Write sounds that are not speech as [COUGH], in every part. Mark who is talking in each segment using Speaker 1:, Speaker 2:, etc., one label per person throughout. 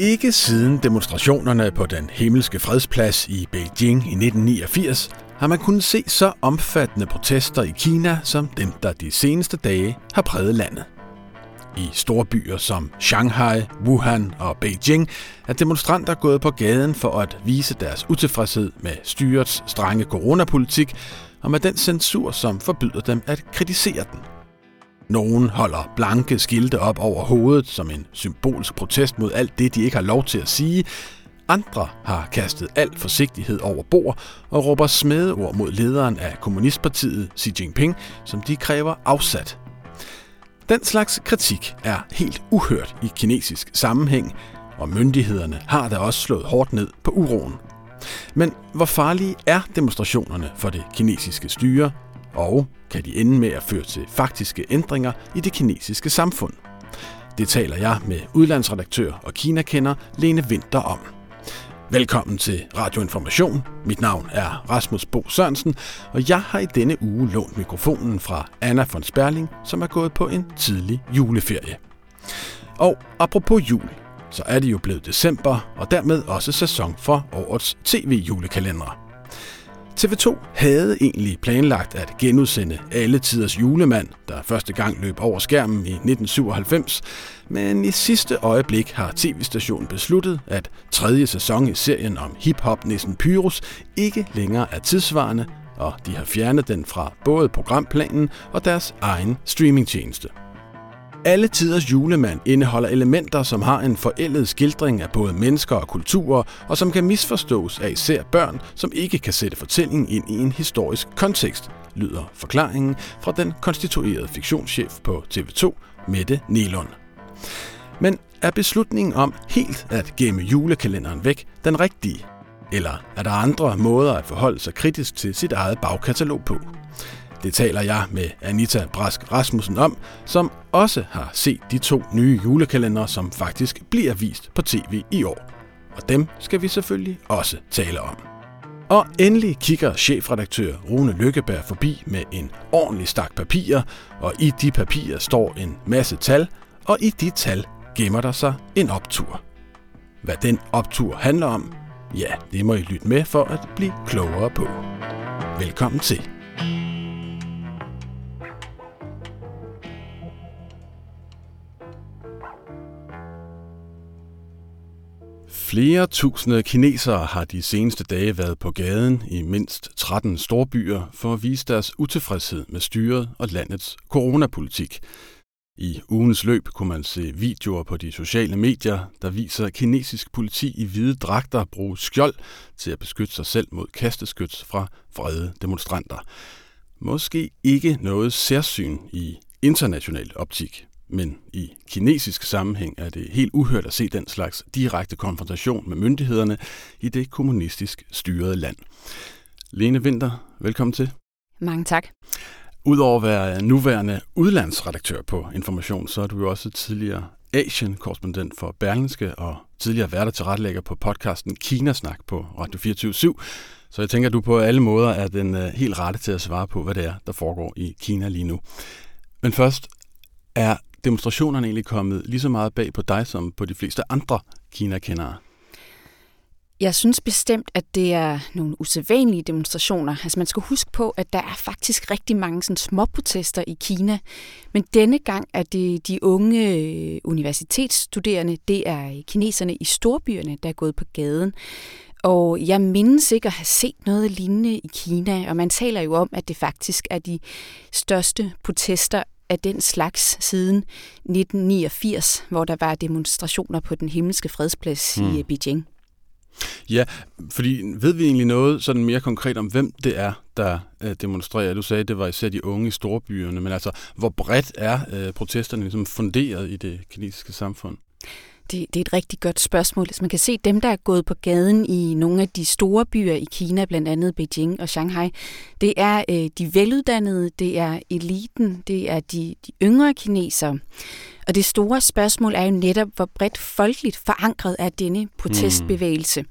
Speaker 1: Ikke siden demonstrationerne på den himmelske fredsplads i Beijing i 1989 har man kunnet se så omfattende protester i Kina som dem, der de seneste dage har præget landet. I store byer som Shanghai, Wuhan og Beijing er demonstranter gået på gaden for at vise deres utilfredshed med styrets strenge coronapolitik og med den censur, som forbyder dem at kritisere den. Nogen holder blanke skilte op over hovedet som en symbolsk protest mod alt det, de ikke har lov til at sige. Andre har kastet al forsigtighed over bord og råber smedeord mod lederen af Kommunistpartiet Xi Jinping, som de kræver afsat. Den slags kritik er helt uhørt i kinesisk sammenhæng, og myndighederne har da også slået hårdt ned på uroen. Men hvor farlige er demonstrationerne for det kinesiske styre, og kan de ende med at føre til faktiske ændringer i det kinesiske samfund? Det taler jeg med udlandsredaktør og Kina-kender Lene Winter om. Velkommen til Radio Information. Mit navn er Rasmus Bo Sørensen, og jeg har i denne uge lånt mikrofonen fra Anna von Sperling, som er gået på en tidlig juleferie. Og apropos jul, så er det jo blevet december, og dermed også sæson for årets tv-julekalender. TV2 havde egentlig planlagt at genudsende Alle Tiders Julemand, der første gang løb over skærmen i 1997, men i sidste øjeblik har tv-stationen besluttet, at tredje sæson i serien om hip-hop-nissen Pyrus ikke længere er tidsvarende, og de har fjernet den fra både programplanen og deres egen streamingtjeneste. Alle tiders julemand indeholder elementer, som har en forældet skildring af både mennesker og kulturer, og som kan misforstås af især børn, som ikke kan sætte fortællingen ind i en historisk kontekst, lyder forklaringen fra den konstituerede fiktionschef på TV2, Mette Nelund. Men er beslutningen om helt at gemme julekalenderen væk den rigtige? Eller er der andre måder at forholde sig kritisk til sit eget bagkatalog på? Det taler jeg med Anita Brask Rasmussen om, som også har set de to nye julekalendere, som faktisk bliver vist på tv i år. Og dem skal vi selvfølgelig også tale om. Og endelig kigger chefredaktør Rune Lykkeberg forbi med en ordentlig stak papirer, og i de papirer står en masse tal, og i de tal gemmer der sig en optur. Hvad den optur handler om, ja, det må I lytte med for at blive klogere på. Velkommen til. Flere tusinde kinesere har de seneste dage været på gaden i mindst 13 storbyer for at vise deres utilfredshed med styret og landets coronapolitik. I ugens løb kunne man se videoer på de sociale medier, der viser kinesisk politi i hvide dragter bruge skjold til at beskytte sig selv mod kasteskyts fra vrede demonstranter. Måske ikke noget særsyn i international optik, men i kinesisk sammenhæng er det helt uhørt at se den slags direkte konfrontation med myndighederne i det kommunistisk styrede land. Lene Winter, velkommen til.
Speaker 2: Mange tak.
Speaker 1: Udover at være nuværende udlandsredaktør på Information, så er du jo også tidligere Asien-korrespondent for Berlingske og tidligere værter til retlægger på podcasten Kinasnak på Radio 24 Så jeg tænker, at du på alle måder er den uh, helt rette til at svare på, hvad det er, der foregår i Kina lige nu. Men først, er demonstrationerne egentlig kommet lige så meget bag på dig, som på de fleste andre Kina-kendere?
Speaker 2: Jeg synes bestemt, at det er nogle usædvanlige demonstrationer. Altså man skal huske på, at der er faktisk rigtig mange sådan, små protester i Kina. Men denne gang er det de unge øh, universitetsstuderende, det er øh, kineserne i storbyerne, der er gået på gaden. Og jeg mindes ikke at have set noget lignende i Kina, og man taler jo om, at det faktisk er de største protester af den slags siden 1989, hvor der var demonstrationer på den himmelske fredsplads mm. i Beijing.
Speaker 1: Ja, fordi ved vi egentlig noget sådan mere konkret om, hvem det er, der øh, demonstrerer? Du sagde, at det var især de unge i storbyerne, men altså, hvor bredt er øh, protesterne ligesom funderet i det kinesiske samfund?
Speaker 2: Det, det er et rigtig godt spørgsmål. Så man kan se dem, der er gået på gaden i nogle af de store byer i Kina, blandt andet Beijing og Shanghai, det er øh, de veluddannede, det er eliten, det er de, de yngre kinesere. Og det store spørgsmål er jo netop, hvor bredt folkeligt forankret er denne protestbevægelse. Mm.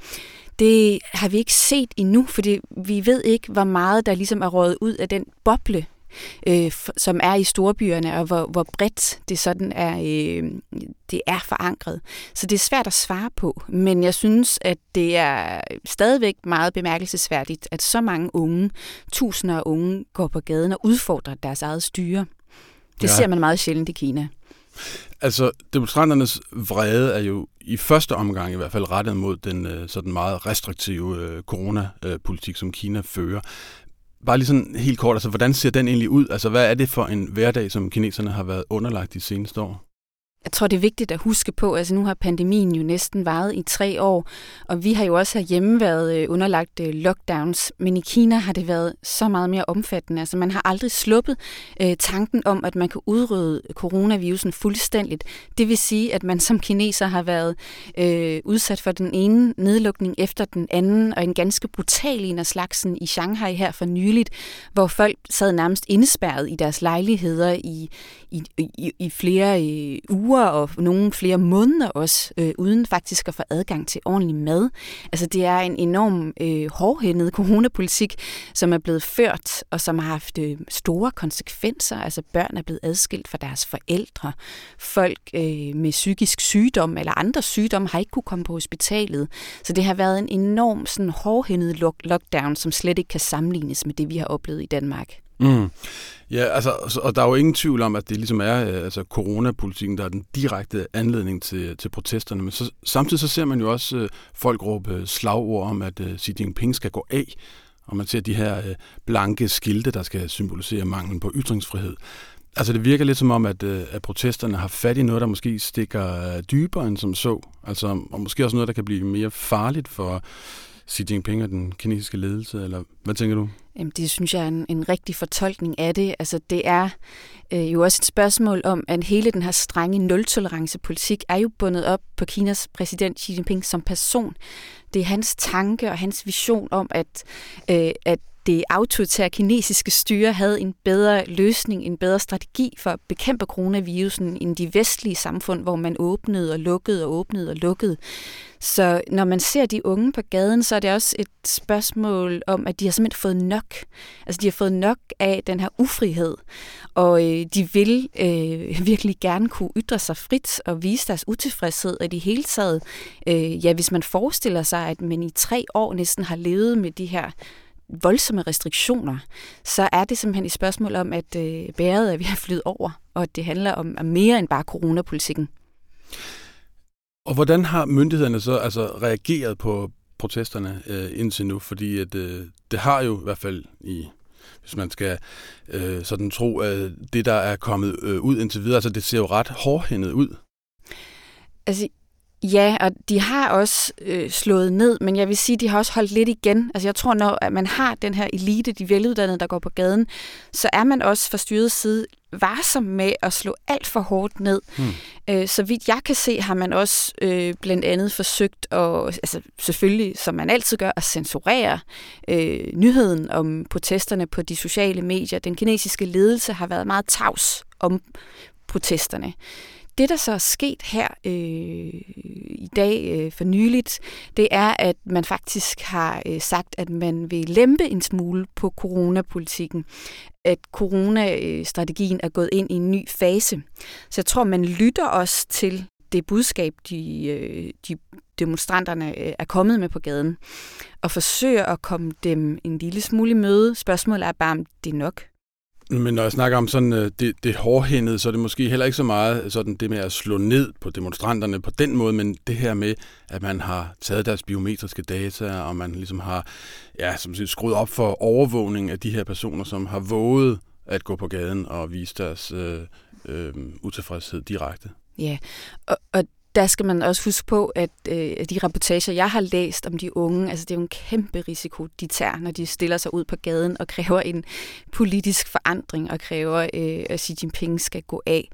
Speaker 2: Det har vi ikke set endnu, fordi vi ved ikke, hvor meget der ligesom er røget ud af den boble, øh, som er i storbyerne, og hvor, hvor bredt det sådan er, øh, det er forankret. Så det er svært at svare på, men jeg synes, at det er stadigvæk meget bemærkelsesværdigt, at så mange unge, tusinder af unge, går på gaden og udfordrer deres eget styre. Det ja. ser man meget sjældent i Kina.
Speaker 1: Altså, demonstranternes vrede er jo i første omgang i hvert fald rettet mod den øh, sådan meget restriktive øh, coronapolitik, som Kina fører. Bare lige sådan helt kort, altså hvordan ser den egentlig ud? Altså hvad er det for en hverdag, som kineserne har været underlagt de seneste år?
Speaker 2: Jeg tror, det er vigtigt at huske på, altså nu har pandemien jo næsten varet i tre år, og vi har jo også herhjemme været øh, underlagt øh, lockdowns, men i Kina har det været så meget mere omfattende. Altså man har aldrig sluppet øh, tanken om, at man kan udrydde øh, coronavirusen fuldstændigt. Det vil sige, at man som kineser har været øh, udsat for den ene nedlukning efter den anden, og en ganske brutal en af slagsen i Shanghai her for nyligt, hvor folk sad nærmest indespærret i deres lejligheder i, i, i, i flere øh, uger uger og nogle flere måneder også, øh, uden faktisk at få adgang til ordentlig mad. Altså det er en enorm øh, hårdhændet coronapolitik, som er blevet ført, og som har haft øh, store konsekvenser. Altså børn er blevet adskilt fra deres forældre. Folk øh, med psykisk sygdom eller andre sygdomme har ikke kunne komme på hospitalet. Så det har været en enorm sådan, hårdhændet lockdown, som slet ikke kan sammenlignes med det, vi har oplevet i Danmark.
Speaker 1: Mm. Ja, altså, og der er jo ingen tvivl om, at det ligesom er øh, altså, coronapolitikken, der er den direkte anledning til, til protesterne. Men så, samtidig så ser man jo også øh, folk råbe øh, slagord om, at øh, Xi Jinping skal gå af. Og man ser de her øh, blanke skilte, der skal symbolisere manglen på ytringsfrihed. Altså det virker lidt som om, at, øh, at protesterne har fat i noget, der måske stikker dybere end som så. Altså, og måske også noget, der kan blive mere farligt for Xi Jinping og den kinesiske ledelse, eller hvad tænker du?
Speaker 2: Jamen, det synes jeg er en, en rigtig fortolkning af det. Altså, det er øh, jo også et spørgsmål om, at hele den her strenge nul-tolerance-politik er jo bundet op på Kinas præsident Xi Jinping som person. Det er hans tanke og hans vision om, at, øh, at det autoritære kinesiske styre havde en bedre løsning, en bedre strategi for at bekæmpe coronavirusen end de vestlige samfund, hvor man åbnede og lukkede og åbnede og lukkede. Så når man ser de unge på gaden, så er det også et spørgsmål om, at de har simpelthen fået nok. Altså de har fået nok af den her ufrihed, og øh, de vil øh, virkelig gerne kunne ytre sig frit og vise deres utilfredshed, og det hele taget, øh, ja, hvis man forestiller sig, at man i tre år næsten har levet med de her voldsomme restriktioner, så er det simpelthen et spørgsmål om, at øh, bæret er ved at flyde over, og at det handler om, om mere end bare coronapolitikken.
Speaker 1: Og hvordan har myndighederne så altså reageret på protesterne øh, indtil nu? Fordi at, øh, det har jo i hvert fald i hvis man skal øh, sådan tro, at det, der er kommet øh, ud indtil videre, altså det ser jo ret hårdhændet ud.
Speaker 2: Altså, Ja, og de har også øh, slået ned, men jeg vil sige, de har også holdt lidt igen. Altså jeg tror, når at man har den her elite, de veluddannede, der går på gaden, så er man også fra styrets side varsom med at slå alt for hårdt ned. Hmm. Øh, så vidt jeg kan se, har man også øh, blandt andet forsøgt at, altså selvfølgelig, som man altid gør, at censurere øh, nyheden om protesterne på de sociale medier. Den kinesiske ledelse har været meget tavs om protesterne. Det, der så er sket her øh, i dag øh, for nyligt, det er, at man faktisk har øh, sagt, at man vil lempe en smule på coronapolitikken. At coronastrategien er gået ind i en ny fase. Så jeg tror, man lytter også til det budskab, de, øh, de demonstranterne øh, er kommet med på gaden, og forsøger at komme dem en lille smule i møde. Spørgsmålet er bare, om det er nok.
Speaker 1: Men når jeg snakker om sådan øh, det, det hårdhændede, så er det måske heller ikke så meget sådan det med at slå ned på demonstranterne på den måde, men det her med, at man har taget deres biometriske data, og man ligesom har ja, som siger, skruet op for overvågning af de her personer, som har våget at gå på gaden og vise deres øh, øh, utilfredshed direkte.
Speaker 2: Ja, og, og der skal man også huske på, at øh, de reportager, jeg har læst om de unge, altså det er jo en kæmpe risiko, de tager, når de stiller sig ud på gaden og kræver en politisk forandring og kræver, øh, at Xi Jinping skal gå af.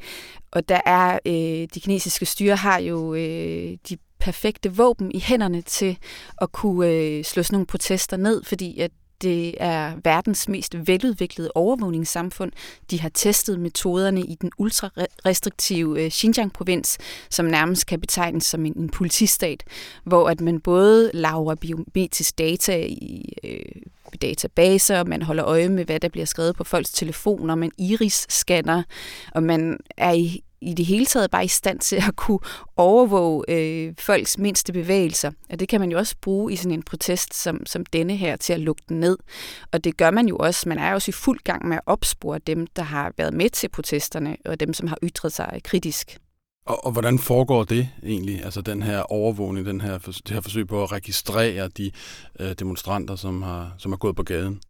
Speaker 2: Og der er, øh, de kinesiske styre har jo øh, de perfekte våben i hænderne til at kunne øh, slå sådan nogle protester ned, fordi at det er verdens mest veludviklede overvågningssamfund. De har testet metoderne i den ultrarestriktive øh, Xinjiang-provins, som nærmest kan betegnes som en, en politistat, hvor at man både laver biometrisk data i øh, databaser, man holder øje med, hvad der bliver skrevet på folks telefoner, man iris-scanner, og man er i i det hele taget bare i stand til at kunne overvåge øh, folks mindste bevægelser. Og det kan man jo også bruge i sådan en protest som, som denne her til at lukke den ned. Og det gør man jo også. Man er også i fuld gang med at opspore dem, der har været med til protesterne, og dem, som har ytret sig kritisk.
Speaker 1: Og, og hvordan foregår det egentlig? Altså den her overvågning, den her, det her forsøg på at registrere de øh, demonstranter, som har, som har gået på gaden?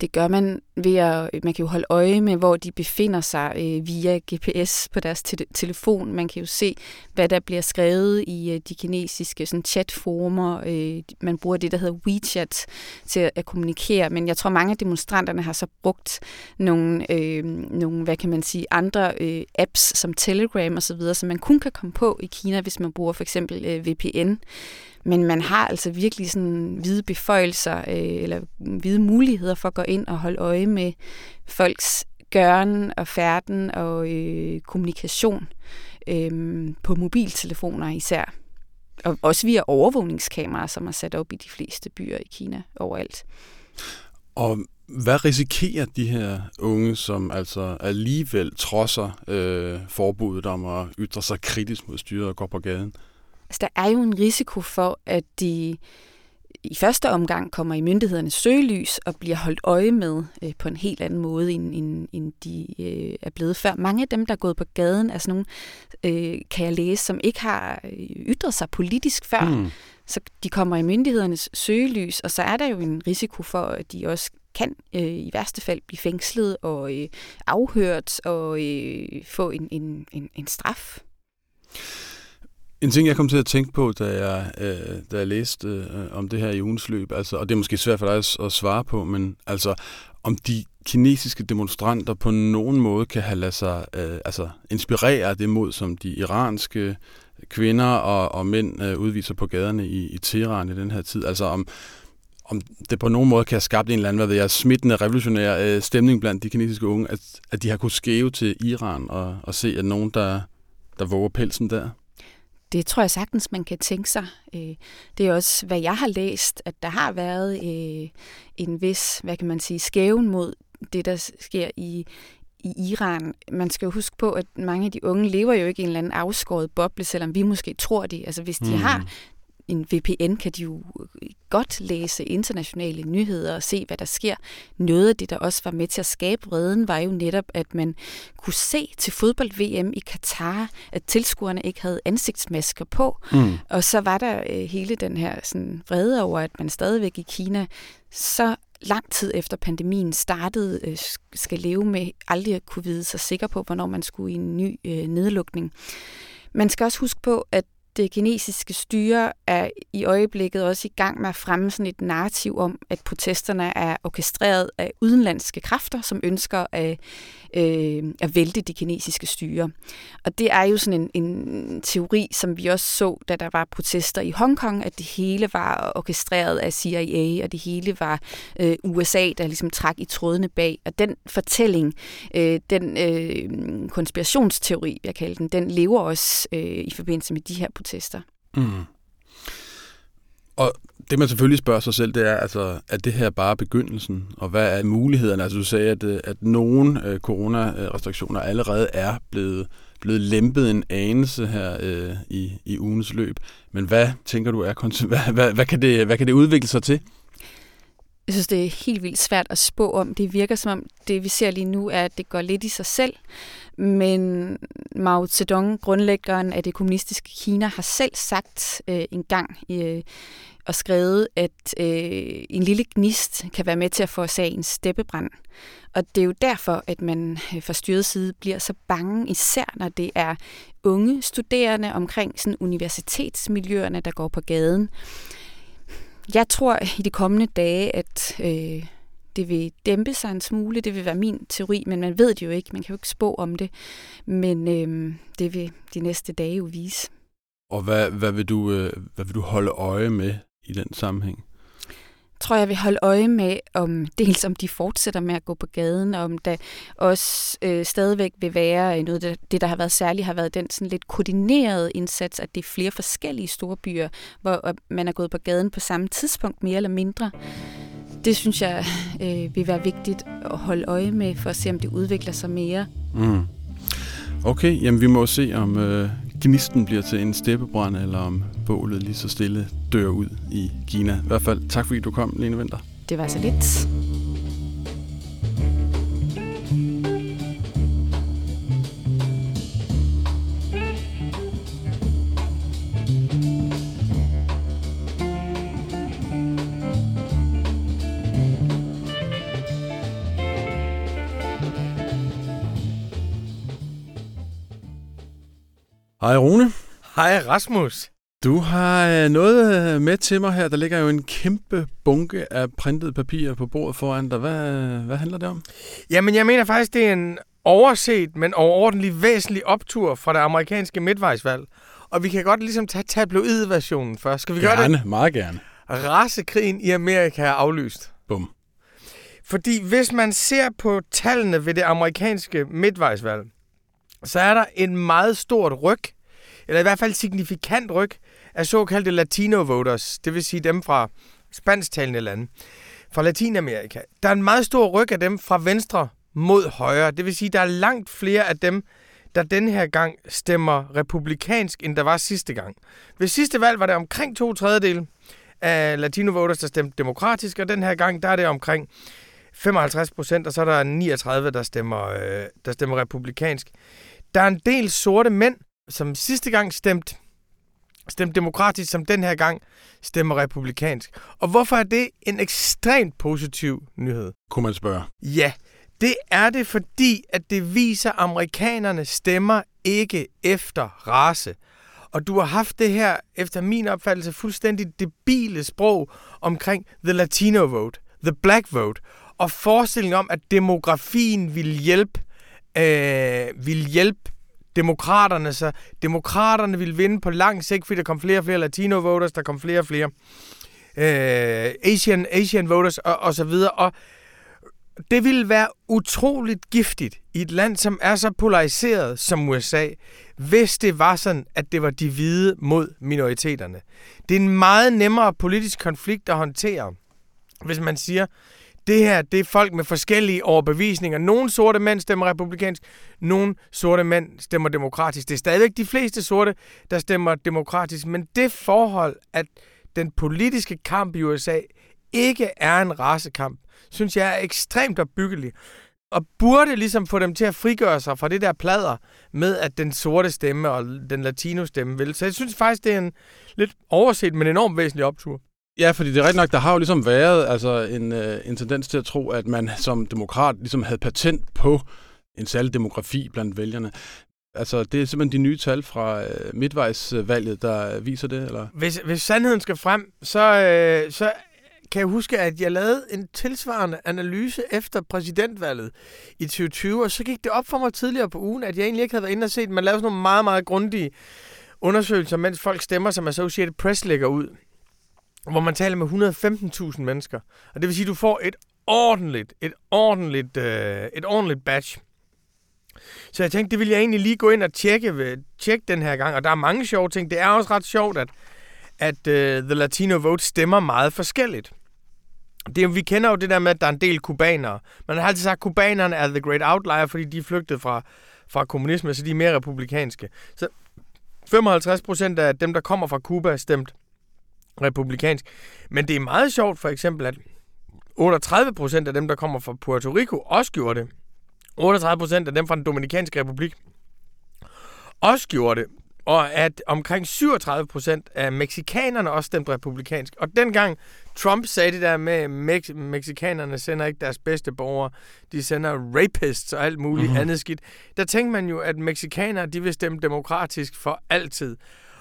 Speaker 2: Det gør man ved at, man kan jo holde øje med, hvor de befinder sig øh, via GPS på deres te- telefon. Man kan jo se, hvad der bliver skrevet i øh, de kinesiske sådan, chatformer. Øh, man bruger det, der hedder WeChat til at, at kommunikere. Men jeg tror, mange af demonstranterne har så brugt nogle, øh, nogle hvad kan man sige, andre øh, apps som Telegram osv., som man kun kan komme på i Kina, hvis man bruger for eksempel øh, VPN. Men man har altså virkelig sådan hvide beføjelser øh, eller hvide muligheder for at gå ind og holde øje med folks gøren og færden og øh, kommunikation øh, på mobiltelefoner især. Og også via overvågningskameraer, som er sat op i de fleste byer i Kina overalt.
Speaker 1: Og hvad risikerer de her unge, som altså alligevel trodser øh, forbuddet om at ytre sig kritisk mod styret og går på gaden?
Speaker 2: Altså, der er jo en risiko for, at de i første omgang kommer i myndighedernes søgelys og bliver holdt øje med øh, på en helt anden måde, end, end, end de øh, er blevet før. Mange af dem, der er gået på gaden, er sådan nogle, øh, kan jeg læse, som ikke har øh, ytret sig politisk før. Mm. Så de kommer i myndighedernes søgelys, og så er der jo en risiko for, at de også kan øh, i værste fald blive fængslet og øh, afhørt og øh, få en, en, en, en straf.
Speaker 1: En ting, jeg kom til at tænke på, da jeg, øh, da jeg læste øh, om det her i ugens løb, altså, og det er måske svært for dig at, at svare på, men altså, om de kinesiske demonstranter på nogen måde kan have ladet sig øh, altså, inspirere af det mod, som de iranske kvinder og, og mænd øh, udviser på gaderne i, i Teheran i den her tid. Altså om, om det på nogen måde kan have skabt en eller anden, hvad ved jeg, smittende revolutionær øh, stemning blandt de kinesiske unge, at, at de har kunnet skæve til Iran og, og se, at nogen, der, der våger pelsen der.
Speaker 2: Det tror jeg sagtens, man kan tænke sig. Øh, det er også, hvad jeg har læst, at der har været øh, en vis, hvad kan man sige, skæven mod det, der sker i, i Iran. Man skal jo huske på, at mange af de unge lever jo ikke i en eller anden afskåret boble, selvom vi måske tror det. Altså hvis de mm. har en VPN kan de jo godt læse internationale nyheder og se, hvad der sker. Noget af det, der også var med til at skabe vreden, var jo netop, at man kunne se til fodbold-VM i Katar, at tilskuerne ikke havde ansigtsmasker på. Mm. Og så var der øh, hele den her sådan, vrede over, at man stadigvæk i Kina så lang tid efter pandemien startede, øh, skal leve med aldrig at kunne vide sig sikker på, hvornår man skulle i en ny øh, nedlukning. Man skal også huske på, at det kinesiske styre er i øjeblikket også i gang med at fremme sådan et narrativ om, at protesterne er orkestreret af udenlandske kræfter, som ønsker at, øh, at vælte de kinesiske styre. Og det er jo sådan en, en teori, som vi også så, da der var protester i Hongkong, at det hele var orkestreret af CIA, og det hele var øh, USA, der ligesom trak i trådene bag. Og den fortælling, øh, den øh, konspirationsteori, jeg kalder den, den lever også øh, i forbindelse med de her protester. Mm.
Speaker 1: Og det man selvfølgelig spørger sig selv, det er, altså, er det her bare begyndelsen? Og hvad er mulighederne? Altså du sagde, at, øh, at nogle øh, coronarestriktioner allerede er blevet, blevet lempet en anelse her øh, i, i ugens løb. Men hvad tænker du er [LAUGHS] hvad, hvad, hvad, kan det, hvad kan det udvikle sig til?
Speaker 2: Jeg synes, det er helt vildt svært at spå om. Det virker som om, det vi ser lige nu, er, at det går lidt i sig selv. Men Mao Zedong, grundlæggeren af det kommunistiske Kina, har selv sagt øh, en gang øh, og skrevet, at øh, en lille gnist kan være med til at få sig en steppebrand. Og det er jo derfor, at man øh, fra styrets side bliver så bange, især når det er unge studerende omkring sådan universitetsmiljøerne, der går på gaden. Jeg tror i de kommende dage, at øh, det vil dæmpe sig en smule. Det vil være min teori, men man ved det jo ikke. Man kan jo ikke spå om det. Men øh, det vil de næste dage jo vise.
Speaker 1: Og hvad, hvad, vil du, øh, hvad vil du holde øje med i den sammenhæng?
Speaker 2: Tror jeg vil holde øje med, om [LAUGHS] dels om de fortsætter med at gå på gaden, og om der også øh, stadigvæk vil være noget, det, det der har været særligt, har været den sådan lidt koordinerede indsats, at det er flere forskellige store byer, hvor man er gået på gaden på samme tidspunkt, mere eller mindre. det synes jeg øh, vil være vigtigt at holde øje med, for at se, om det udvikler sig mere.
Speaker 1: Mm. Okay, jamen vi må se, om øh, gnisten bliver til en steppebrand, eller om bålet lige så stille dør ud i Kina. I hvert fald tak, fordi du kom, Lene Vinter.
Speaker 2: Det var så lidt.
Speaker 1: Hej Rune.
Speaker 3: Hej Rasmus.
Speaker 1: Du har øh, noget øh, med til mig her. Der ligger jo en kæmpe bunke af printet papir på bordet foran dig. Hvad, hvad handler det om?
Speaker 3: Jamen, jeg mener faktisk, det er en overset, men overordentlig væsentlig optur fra det amerikanske midtvejsvalg. Og vi kan godt ligesom tage tabloid-versionen først. Skal vi
Speaker 1: gerne,
Speaker 3: gøre det?
Speaker 1: meget gerne.
Speaker 3: Rasekrigen i Amerika er aflyst.
Speaker 1: Bum.
Speaker 3: Fordi hvis man ser på tallene ved det amerikanske midtvejsvalg, så er der en meget stort ryg, eller i hvert fald signifikant ryg, af såkaldte latino voters, det vil sige dem fra spansktalende lande, fra Latinamerika. Der er en meget stor ryg af dem fra venstre mod højre. Det vil sige, der er langt flere af dem, der den her gang stemmer republikansk, end der var sidste gang. Ved sidste valg var det omkring to tredjedel af latino voters, der stemte demokratisk, og den her gang, der er det omkring 55 procent, og så er der 39, der stemmer, øh, der stemmer republikansk. Der er en del sorte mænd, som sidste gang stemte stemt demokratisk, som den her gang stemmer republikansk. Og hvorfor er det en ekstremt positiv nyhed?
Speaker 1: Kunne man spørge.
Speaker 3: Ja, det er det, fordi at det viser, at amerikanerne stemmer ikke efter race. Og du har haft det her, efter min opfattelse, fuldstændig debile sprog omkring the Latino vote, the black vote, og forestillingen om, at demografien vil hjælpe, øh, vil hjælpe demokraterne, så demokraterne ville vinde på lang sigt, fordi der kom flere og flere latino voters, der kom flere og flere øh, Asian, Asian voters og, og så videre. Og det ville være utroligt giftigt i et land, som er så polariseret som USA, hvis det var sådan, at det var de hvide mod minoriteterne. Det er en meget nemmere politisk konflikt at håndtere, hvis man siger, det her, det er folk med forskellige overbevisninger. Nogle sorte mænd stemmer republikansk, nogle sorte mænd stemmer demokratisk. Det er stadigvæk de fleste sorte, der stemmer demokratisk, men det forhold, at den politiske kamp i USA ikke er en racekamp, synes jeg er ekstremt opbyggelig. Og burde ligesom få dem til at frigøre sig fra det der plader med, at den sorte stemme og den latino stemme vil. Så jeg synes faktisk, det er en lidt overset, men enormt væsentlig optur.
Speaker 1: Ja, fordi det er rigtigt nok, der har jo ligesom været altså, en, øh, en tendens til at tro, at man som demokrat ligesom havde patent på en særlig demografi blandt vælgerne. Altså, det er simpelthen de nye tal fra øh, midtvejsvalget, der viser det, eller?
Speaker 3: Hvis, hvis sandheden skal frem, så, øh, så kan jeg huske, at jeg lavede en tilsvarende analyse efter præsidentvalget i 2020, og så gik det op for mig tidligere på ugen, at jeg egentlig ikke havde været inde og set, man lavede sådan nogle meget, meget grundige undersøgelser, mens folk stemmer, som Associated Press lægger ud hvor man taler med 115.000 mennesker. Og det vil sige, at du får et ordentligt, et ordentligt, øh, et ordentligt batch. Så jeg tænkte, det vil jeg egentlig lige gå ind og tjekke, ved, tjekke den her gang. Og der er mange sjove ting. Det er også ret sjovt, at, at uh, The Latino Vote stemmer meget forskelligt. Det, vi kender jo det der med, at der er en del kubanere. Man har altid sagt, at kubanerne er the great outlier, fordi de er flygtet fra, fra kommunisme, så de er mere republikanske. Så 55 procent af dem, der kommer fra Kuba, stemt republikansk. Men det er meget sjovt for eksempel, at 38 procent af dem, der kommer fra Puerto Rico, også gjorde det. 38 procent af dem fra den Dominikanske Republik også gjorde det. Og at omkring 37 procent af meksikanerne også stemte republikansk. Og dengang Trump sagde det der med, at meksikanerne sender ikke deres bedste borgere, de sender rapists og alt muligt mm-hmm. andet skidt, der tænkte man jo, at meksikanere de vil stemme demokratisk for altid.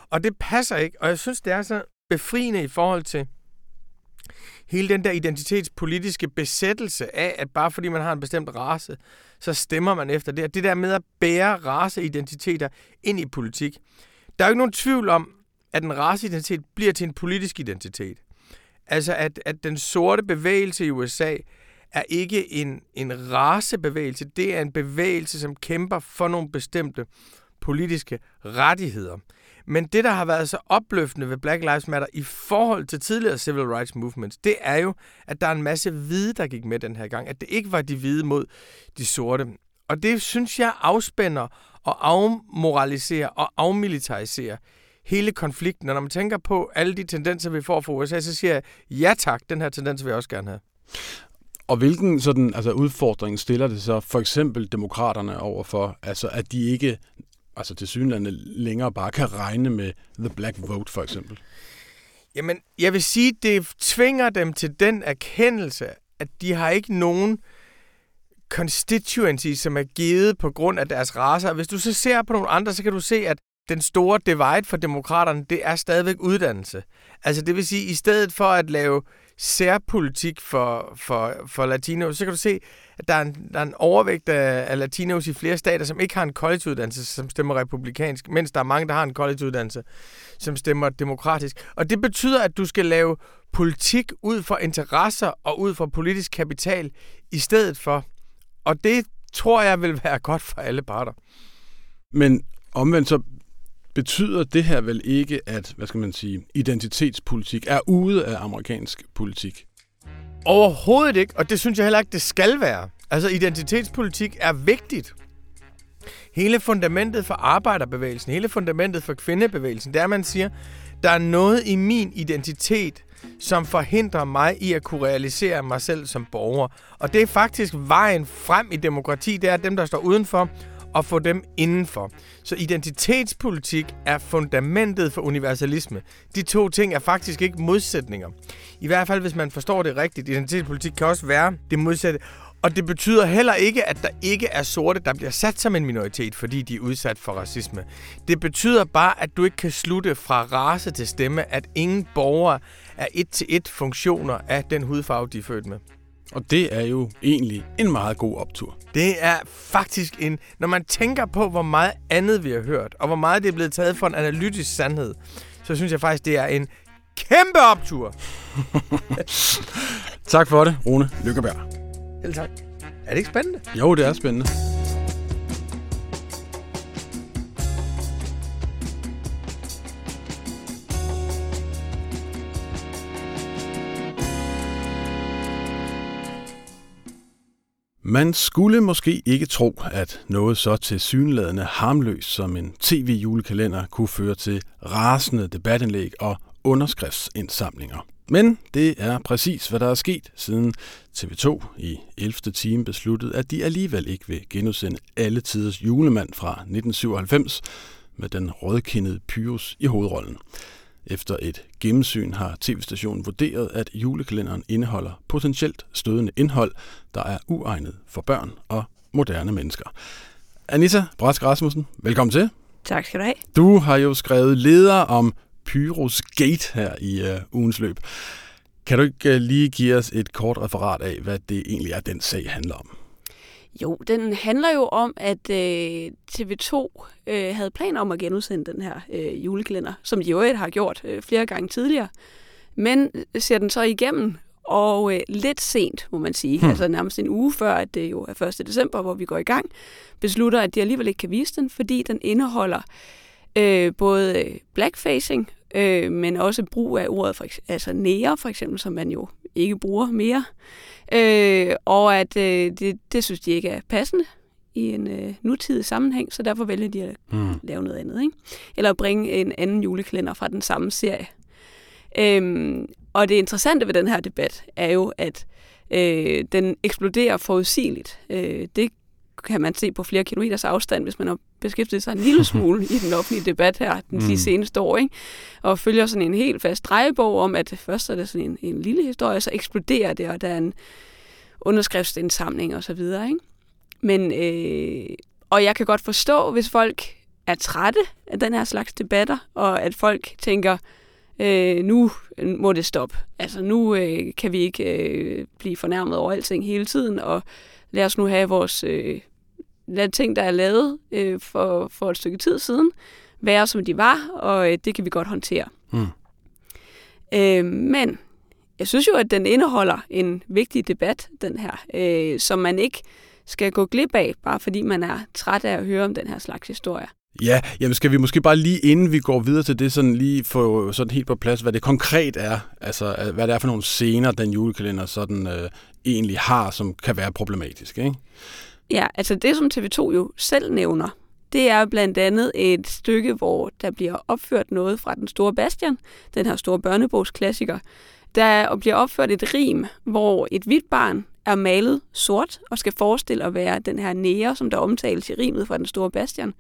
Speaker 3: Og det passer ikke, og jeg synes, det er så befriende i forhold til hele den der identitetspolitiske besættelse af, at bare fordi man har en bestemt race, så stemmer man efter det. Det der med at bære raceidentiteter ind i politik. Der er jo ikke nogen tvivl om, at en raceidentitet bliver til en politisk identitet. Altså, at, at den sorte bevægelse i USA er ikke en, en racebevægelse. Det er en bevægelse, som kæmper for nogle bestemte politiske rettigheder. Men det, der har været så opløftende ved Black Lives Matter i forhold til tidligere civil rights movements, det er jo, at der er en masse hvide, der gik med den her gang. At det ikke var de hvide mod de sorte. Og det synes jeg afspænder og afmoraliserer og afmilitariserer hele konflikten. Og når man tænker på alle de tendenser, vi får fra USA, så siger jeg, ja tak, den her tendens vil jeg også gerne have.
Speaker 1: Og hvilken sådan, altså udfordring stiller det så for eksempel demokraterne overfor, altså at de ikke altså til synlande længere bare kan regne med the black vote for eksempel?
Speaker 3: Jamen, jeg vil sige, det tvinger dem til den erkendelse, at de har ikke nogen constituency, som er givet på grund af deres raser. Hvis du så ser på nogle andre, så kan du se, at den store divide for demokraterne, det er stadigvæk uddannelse. Altså det vil sige, at i stedet for at lave særpolitik for, for, for latinos, så kan du se, at der er en, der er en overvægt af, af latinos i flere stater, som ikke har en collegeuddannelse, som stemmer republikansk, mens der er mange, der har en collegeuddannelse, som stemmer demokratisk. Og det betyder, at du skal lave politik ud fra interesser og ud fra politisk kapital i stedet for. Og det tror jeg vil være godt for alle parter.
Speaker 1: Men omvendt så betyder det her vel ikke, at, hvad skal man sige, identitetspolitik er ude af amerikansk politik?
Speaker 3: Overhovedet ikke, og det synes jeg heller ikke, det skal være. Altså, identitetspolitik er vigtigt. Hele fundamentet for arbejderbevægelsen, hele fundamentet for kvindebevægelsen, det er, at man siger, der er noget i min identitet, som forhindrer mig i at kunne realisere mig selv som borger. Og det er faktisk vejen frem i demokrati, det er dem, der står udenfor, og få dem indenfor. Så identitetspolitik er fundamentet for universalisme. De to ting er faktisk ikke modsætninger. I hvert fald, hvis man forstår det rigtigt. Identitetspolitik kan også være det modsatte. Og det betyder heller ikke, at der ikke er sorte, der bliver sat som en minoritet, fordi de er udsat for racisme. Det betyder bare, at du ikke kan slutte fra race til stemme, at ingen borgere er et til et funktioner af den hudfarve, de er født med.
Speaker 1: Og det er jo egentlig en meget god optur.
Speaker 3: Det er faktisk en... Når man tænker på, hvor meget andet vi har hørt, og hvor meget det er blevet taget for en analytisk sandhed, så synes jeg faktisk, det er en kæmpe optur. [LAUGHS]
Speaker 1: tak for det, Rune Lykkeberg.
Speaker 3: Helt tak. Er det ikke spændende?
Speaker 1: Jo, det er spændende. Man skulle måske ikke tro, at noget så tilsyneladende harmløst som en tv-julekalender kunne føre til rasende debatindlæg og underskriftsindsamlinger. Men det er præcis, hvad der er sket, siden TV2 i 11. time besluttede, at de alligevel ikke vil genudsende alle tiders julemand fra 1997 med den rødkindede Pyrus i hovedrollen. Efter et gennemsyn har tv-stationen vurderet, at julekalenderen indeholder potentielt stødende indhold, der er uegnet for børn og moderne mennesker. Anissa Brask Rasmussen, velkommen til.
Speaker 2: Tak skal du have.
Speaker 1: Du har jo skrevet leder om Pyros Gate her i uh, ugens løb. Kan du ikke uh, lige give os et kort referat af, hvad det egentlig er, den sag handler om?
Speaker 4: Jo, den handler jo om, at øh, TV2 øh, havde planer om at genudsende den her øh, julekalender, som de jo har gjort øh, flere gange tidligere. Men ser den så igennem, og øh, lidt sent, må man sige, hmm. altså nærmest en uge før, at det jo er 1. december, hvor vi går i gang, beslutter, at de alligevel ikke kan vise den, fordi den indeholder øh, både blackfacing, øh, men også brug af ordet, for, altså nære for eksempel, som man jo ikke bruger mere. Øh, og at øh, det, det synes de ikke er passende i en øh, nutidig sammenhæng, så derfor vælger de at mm. lave noget andet. Ikke? Eller at bringe en anden julekalender fra den samme serie. Øhm, og det interessante ved den her debat er jo, at øh, den eksploderer forudsigeligt. Øh, det kan man se på flere kilometers afstand, hvis man har beskæftiget sig en lille [LAUGHS] smule i den offentlige debat her den mm. de seneste år, ikke? og følger sådan en helt fast drejebog om, at først er det sådan en, en lille historie, så eksploderer det, og der er en underskriftsindsamling og så videre. Ikke? Men, øh, og jeg kan godt forstå, hvis folk er trætte af den her slags debatter, og at folk tænker, øh, nu må det stoppe. Altså nu øh, kan vi ikke øh, blive fornærmet over alting hele tiden, og lad os nu have vores øh, lad ting, der er lavet øh, for, for et stykke tid siden, være som de var, og øh, det kan vi godt håndtere. Mm. Øh, men jeg synes jo, at den indeholder en vigtig debat, den her, øh, som man ikke skal gå glip af, bare fordi man er træt af at høre om den her slags historie.
Speaker 1: Ja, jamen skal vi måske bare lige inden vi går videre til det, sådan lige få sådan helt på plads, hvad det konkret er, altså hvad det er for nogle scener, den julekalender sådan øh, egentlig har, som kan være problematisk, ikke?
Speaker 4: Ja, altså det som TV2 jo selv nævner, det er blandt andet et stykke, hvor der bliver opført noget fra den store Bastian, den her store børnebogsklassiker. Der bliver opført et rim, hvor et hvidt barn er malet sort og skal forestille at være den her nære, som der omtales i rimet fra den store Bastian.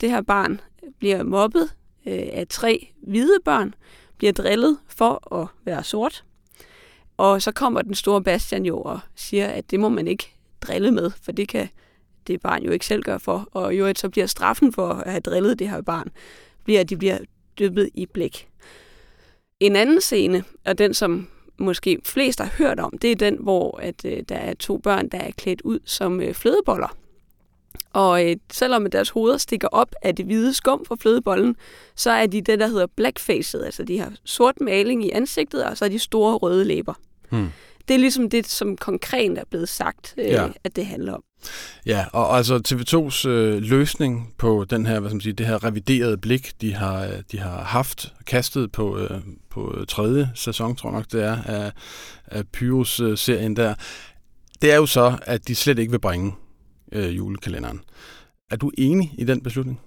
Speaker 4: Det her barn bliver mobbet øh, af tre hvide børn, bliver drillet for at være sort. Og så kommer den store Bastian jo og siger, at det må man ikke drille med, for det kan det barn jo ikke selv gøre for. Og jo, så bliver straffen for at have drillet det her barn, bliver, at de bliver dyppet i blik. En anden scene, og den som måske flest har hørt om, det er den, hvor at, øh, der er to børn, der er klædt ud som øh, flødeboller. Og øh, selvom deres hoveder stikker op af det hvide skum fra flødebollen, så er de det, der hedder blackfaced, altså de har sort maling i ansigtet, og så er de store røde læber. Hmm. Det er ligesom det, som konkret er blevet sagt, øh, ja. at det handler om.
Speaker 1: Ja, og altså TV2's øh, løsning på den her, hvad skal man sige, det her reviderede blik, de har, de har haft kastet på, øh, på tredje sæson, tror jeg nok det er, af, af Pyrus-serien der, det er jo så, at de slet ikke vil bringe øh, julekalenderen. Er du enig i den beslutning?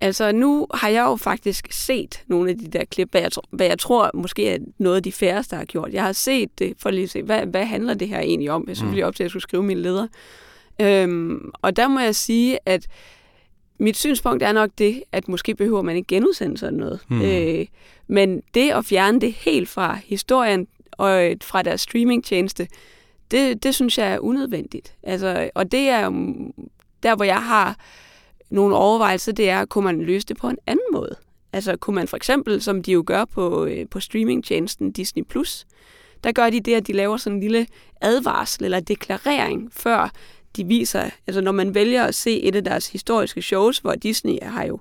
Speaker 4: Altså, nu har jeg jo faktisk set nogle af de der klip, hvad jeg, hvad jeg tror måske er noget af de færreste har gjort. Jeg har set det, for lige at se, hvad, hvad handler det her egentlig om? Jeg synes mm. op til, at jeg skulle skrive min leder. Øhm, og der må jeg sige, at mit synspunkt er nok det, at måske behøver man ikke genudsende sådan noget. Mm. Øh, men det at fjerne det helt fra historien og fra deres streamingtjeneste, det, det synes jeg er unødvendigt. Altså, og det er der, hvor jeg har nogle overvejelser, det er, kunne man løse det på en anden måde? Altså kunne man for eksempel, som de jo gør på, øh, på streamingtjenesten Disney+, Plus, der gør de det, at de laver sådan en lille advarsel eller deklarering, før de viser, altså når man vælger at se et af deres historiske shows, hvor Disney har jo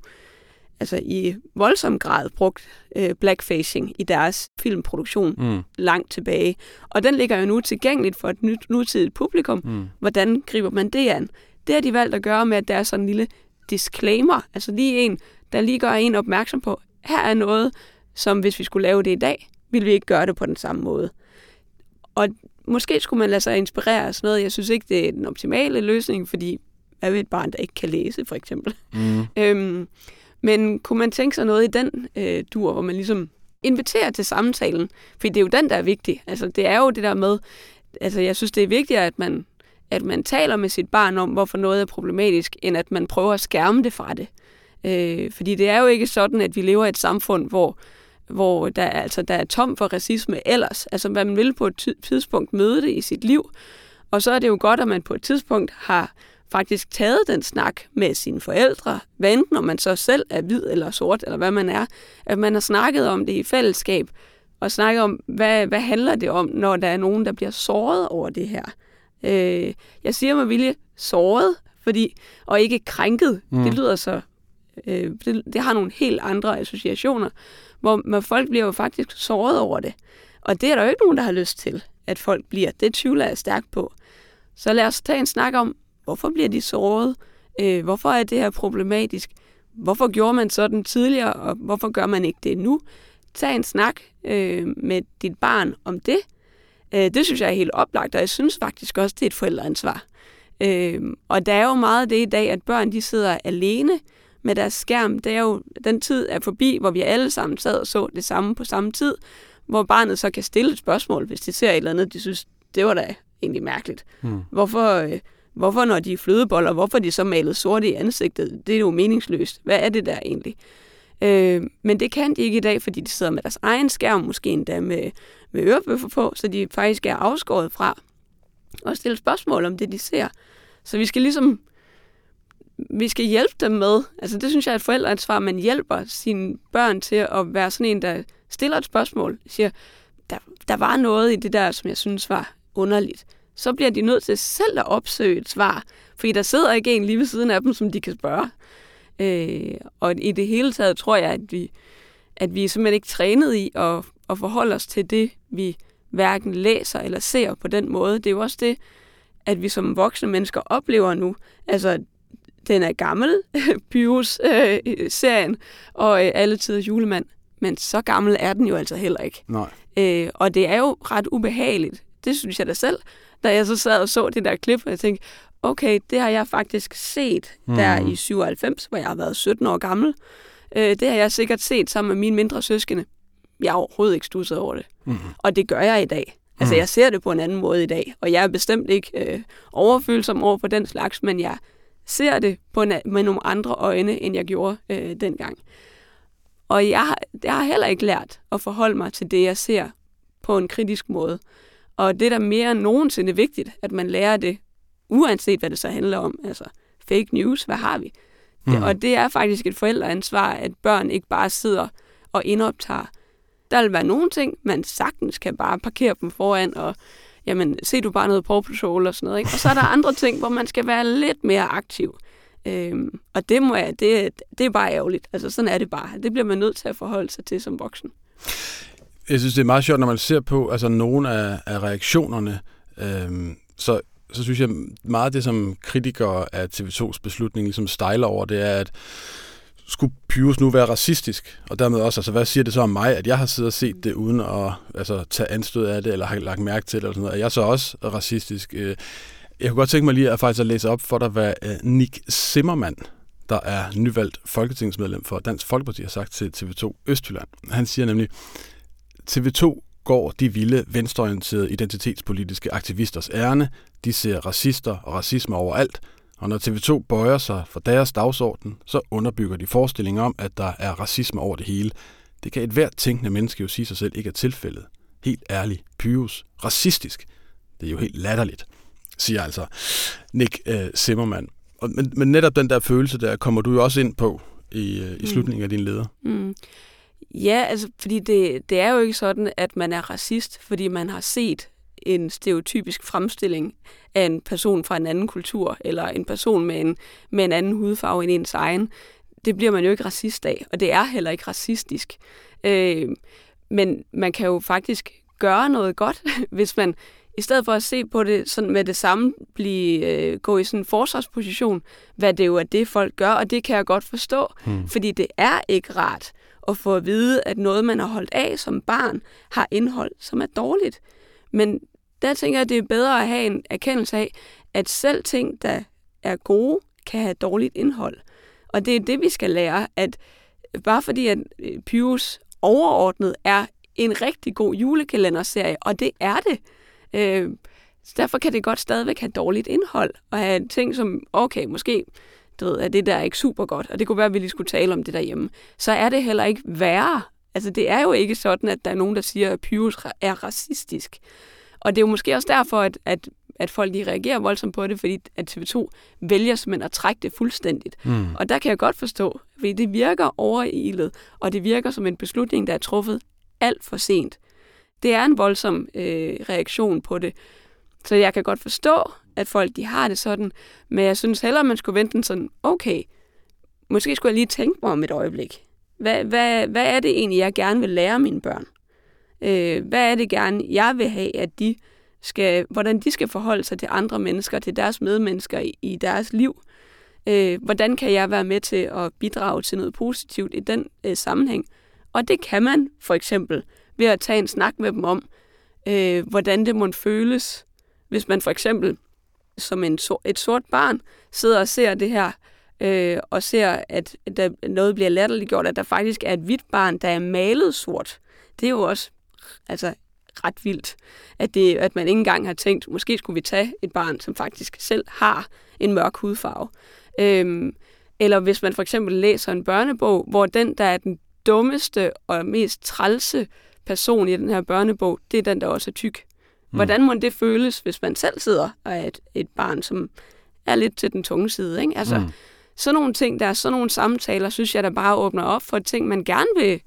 Speaker 4: altså i voldsom grad brugt øh, blackfacing i deres filmproduktion mm. langt tilbage. Og den ligger jo nu tilgængeligt for et nyt, nutidigt publikum. Mm. Hvordan griber man det an? Det har de valgt at gøre med, at der er sådan en lille disclaimer, altså lige en, der lige gør en opmærksom på, her er noget, som hvis vi skulle lave det i dag, ville vi ikke gøre det på den samme måde. Og måske skulle man lade sig inspirere af sådan noget. Jeg synes ikke, det er den optimale løsning, fordi jeg ved et barn, der ikke kan læse, for eksempel. Mm. [LAUGHS] øhm, men kunne man tænke sig noget i den øh, dur, hvor man ligesom inviterer til samtalen? For det er jo den, der er vigtig. Altså, det er jo det der med, altså, jeg synes, det er vigtigere, at man at man taler med sit barn om, hvorfor noget er problematisk, end at man prøver at skærme det fra det. Øh, fordi det er jo ikke sådan, at vi lever i et samfund, hvor, hvor der, altså, der er tom for racisme ellers. Altså man vil på et tidspunkt møde det i sit liv, og så er det jo godt, at man på et tidspunkt har faktisk taget den snak med sine forældre, hvad enten om man så selv er hvid eller sort, eller hvad man er, at man har snakket om det i fællesskab, og snakket om, hvad, hvad handler det om, når der er nogen, der bliver såret over det her. Øh, jeg siger med vilje såret, fordi, og ikke krænket. Mm. Det lyder så... Øh, det, det har nogle helt andre associationer, hvor man, folk bliver jo faktisk såret over det. Og det er der jo ikke nogen, der har lyst til, at folk bliver. Det tvivler jeg stærkt på. Så lad os tage en snak om, hvorfor bliver de såret? Øh, hvorfor er det her problematisk? Hvorfor gjorde man sådan tidligere, og hvorfor gør man ikke det nu? Tag en snak øh, med dit barn om det, Øh, det synes jeg er helt oplagt, og jeg synes faktisk også, det er et forældreansvar. Øh, og der er jo meget af det i dag, at børn de sidder alene med deres skærm. Det er jo, den tid er forbi, hvor vi alle sammen sad og så det samme på samme tid, hvor barnet så kan stille et spørgsmål, hvis de ser et eller andet, de synes, det var da egentlig mærkeligt. Mm. Hvorfor, øh, hvorfor, når de er flødeboller, hvorfor de så malet sorte i ansigtet? Det er jo meningsløst. Hvad er det der egentlig? Øh, men det kan de ikke i dag, fordi de sidder med deres egen skærm, måske endda med, med ørebøffer på, så de faktisk er afskåret fra at stille spørgsmål om det, de ser. Så vi skal ligesom vi skal hjælpe dem med, altså det synes jeg er et forældreansvar, man hjælper sine børn til at være sådan en, der stiller et spørgsmål, siger, der, der var noget i det der, som jeg synes var underligt. Så bliver de nødt til selv at opsøge et svar, fordi der sidder ikke en lige ved siden af dem, som de kan spørge. Øh, og i det hele taget tror jeg, at vi, at vi er simpelthen ikke trænet i at, at forholde os til det, vi hverken læser eller ser på den måde. Det er jo også det, at vi som voksne mennesker oplever nu. Altså, den er gammel, [LAUGHS] Pyrus-serien, øh, og øh, alle tider julemand. Men så gammel er den jo altså heller ikke.
Speaker 1: Nej.
Speaker 4: Øh, og det er jo ret ubehageligt. Det synes jeg da selv, da jeg så sad og så det der klip, og jeg tænkte, okay, det har jeg faktisk set mm. der i 97, hvor jeg har været 17 år gammel. Øh, det har jeg sikkert set sammen med mine mindre søskende. Jeg har overhovedet ikke stusset over det. Mm. Og det gør jeg i dag. Altså, mm. jeg ser det på en anden måde i dag, og jeg er bestemt ikke øh, overfølsom over for den slags, men jeg ser det på en, med nogle andre øjne, end jeg gjorde øh, dengang. Og jeg, jeg har heller ikke lært at forholde mig til det, jeg ser på en kritisk måde. Og det er da mere end nogensinde vigtigt, at man lærer det, uanset hvad det så handler om. Altså, fake news, hvad har vi? Mm. Det, og det er faktisk et forældreansvar, at børn ikke bare sidder og indoptager. Der vil være nogle ting, man sagtens kan bare parkere dem foran, og jamen, se du bare noget Paw Patrol og sådan noget. Ikke? Og så er der [LAUGHS] andre ting, hvor man skal være lidt mere aktiv. Øhm, og det, må jeg, det, det er bare ærgerligt. Altså sådan er det bare. Det bliver man nødt til at forholde sig til som voksen.
Speaker 1: Jeg synes, det er meget sjovt, når man ser på altså, nogle af, af reaktionerne. Øhm, så, så synes jeg meget af det, som kritikere af TV2's beslutning ligesom stejler over, det er, at skulle Pyrus nu være racistisk? Og dermed også, altså hvad siger det så om mig, at jeg har siddet og set det uden at altså, tage anstød af det, eller har lagt mærke til det, eller sådan noget. Er jeg så også racistisk? Øh, jeg kunne godt tænke mig lige at faktisk at læse op for dig, hvad øh, Nick Zimmermann, der er nyvalgt folketingsmedlem for Dansk Folkeparti, har sagt til TV2 Østjylland. Han siger nemlig, TV2 går de vilde, venstreorienterede identitetspolitiske aktivisters ærne. De ser racister og racisme overalt, og når TV2 bøjer sig for deres dagsorden, så underbygger de forestillingen om, at der er racisme over det hele. Det kan et hvert tænkende menneske jo sige sig selv ikke er tilfældet. Helt ærligt, Pyrus, racistisk. Det er jo helt latterligt, siger altså Nick øh, Zimmermann. Og, men, men netop den der følelse der kommer du jo også ind på i, øh, i mm. slutningen af din leder.
Speaker 4: Mm. Ja, altså, fordi det, det er jo ikke sådan, at man er racist, fordi man har set en stereotypisk fremstilling af en person fra en anden kultur, eller en person med en, med en anden hudfarve end ens egen. Det bliver man jo ikke racist af, og det er heller ikke racistisk. Øh, men man kan jo faktisk gøre noget godt, [LAUGHS] hvis man i stedet for at se på det sådan med det samme, blive, øh, gå i sådan en forsvarsposition, hvad det jo er det, folk gør, og det kan jeg godt forstå, hmm. fordi det er ikke rart at få at vide, at noget, man har holdt af som barn, har indhold, som er dårligt. Men der tænker jeg, at det er bedre at have en erkendelse af, at selv ting, der er gode, kan have dårligt indhold. Og det er det, vi skal lære, at bare fordi at Pius Pyrus overordnet er en rigtig god julekalenderserie, og det er det, øh, så derfor kan det godt stadigvæk have dårligt indhold, og have ting som, okay, måske du ved, at det der er ikke super godt, og det kunne være, at vi lige skulle tale om det derhjemme, så er det heller ikke værre. Altså, det er jo ikke sådan, at der er nogen, der siger, at Pyrus er racistisk. Og det er jo måske også derfor, at, at, at folk lige reagerer voldsomt på det, fordi at TV2 vælger simpelthen at trække det fuldstændigt. Mm. Og der kan jeg godt forstå, fordi det virker overilet, og det virker som en beslutning, der er truffet alt for sent. Det er en voldsom øh, reaktion på det. Så jeg kan godt forstå, at folk de har det sådan, men jeg synes hellere, man skulle vente den sådan, okay, måske skulle jeg lige tænke mig om et øjeblik. Hvad, hvad, hvad er det egentlig, jeg gerne vil lære mine børn? Øh, hvad er det gerne, jeg vil have, at de skal, hvordan de skal forholde sig til andre mennesker, til deres medmennesker i, i deres liv? Øh, hvordan kan jeg være med til at bidrage til noget positivt i den øh, sammenhæng? Og det kan man for eksempel ved at tage en snak med dem om, øh, hvordan det må føles, hvis man for eksempel som en, et sort barn sidder og ser det her, øh, og ser, at der noget bliver latterliggjort, at der faktisk er et hvidt barn, der er malet sort. Det er jo også altså, ret vildt, at, det, at man ikke engang har tænkt, måske skulle vi tage et barn, som faktisk selv har en mørk hudfarve. Øhm, eller hvis man for eksempel læser en børnebog, hvor den, der er den dummeste og mest trælse person i den her børnebog, det er den, der også er tyk. Mm. Hvordan må det føles, hvis man selv sidder og er et, et barn, som er lidt til den tunge side? Ikke? Altså, mm. Sådan nogle ting, der er sådan nogle samtaler, synes jeg, der bare åbner op for ting, man gerne vil,